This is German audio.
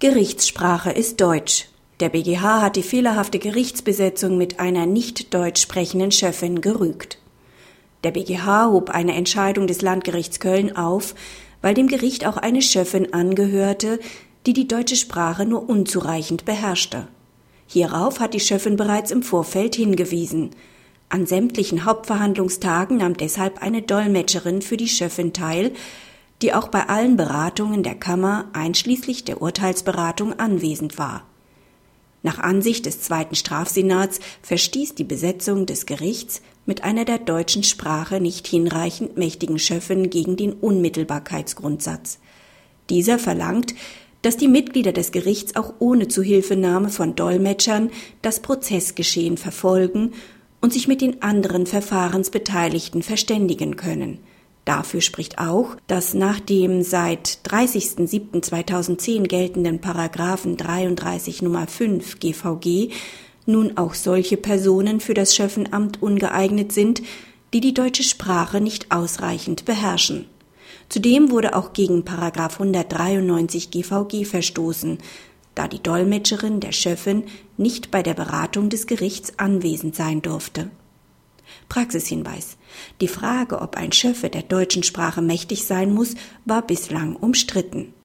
Gerichtssprache ist Deutsch. Der BGH hat die fehlerhafte Gerichtsbesetzung mit einer nicht deutsch sprechenden Chefin gerügt. Der BGH hob eine Entscheidung des Landgerichts Köln auf, weil dem Gericht auch eine Chefin angehörte, die die deutsche Sprache nur unzureichend beherrschte. Hierauf hat die Chefin bereits im Vorfeld hingewiesen. An sämtlichen Hauptverhandlungstagen nahm deshalb eine Dolmetscherin für die Chefin teil, die auch bei allen Beratungen der Kammer einschließlich der Urteilsberatung anwesend war. Nach Ansicht des zweiten Strafsenats verstieß die Besetzung des Gerichts mit einer der deutschen Sprache nicht hinreichend mächtigen Schöffen gegen den Unmittelbarkeitsgrundsatz. Dieser verlangt, dass die Mitglieder des Gerichts auch ohne Zuhilfenahme von Dolmetschern das Prozessgeschehen verfolgen und sich mit den anderen Verfahrensbeteiligten verständigen können – Dafür spricht auch, dass nach dem seit 30.07.2010 geltenden Paragraphen 33 Nummer 5 GVG nun auch solche Personen für das Schöffenamt ungeeignet sind, die die deutsche Sprache nicht ausreichend beherrschen. Zudem wurde auch gegen Paragraph 193 GVG verstoßen, da die Dolmetscherin der Schöffin nicht bei der Beratung des Gerichts anwesend sein durfte. Praxishinweis. Die Frage, ob ein Schöffe der deutschen Sprache mächtig sein muss, war bislang umstritten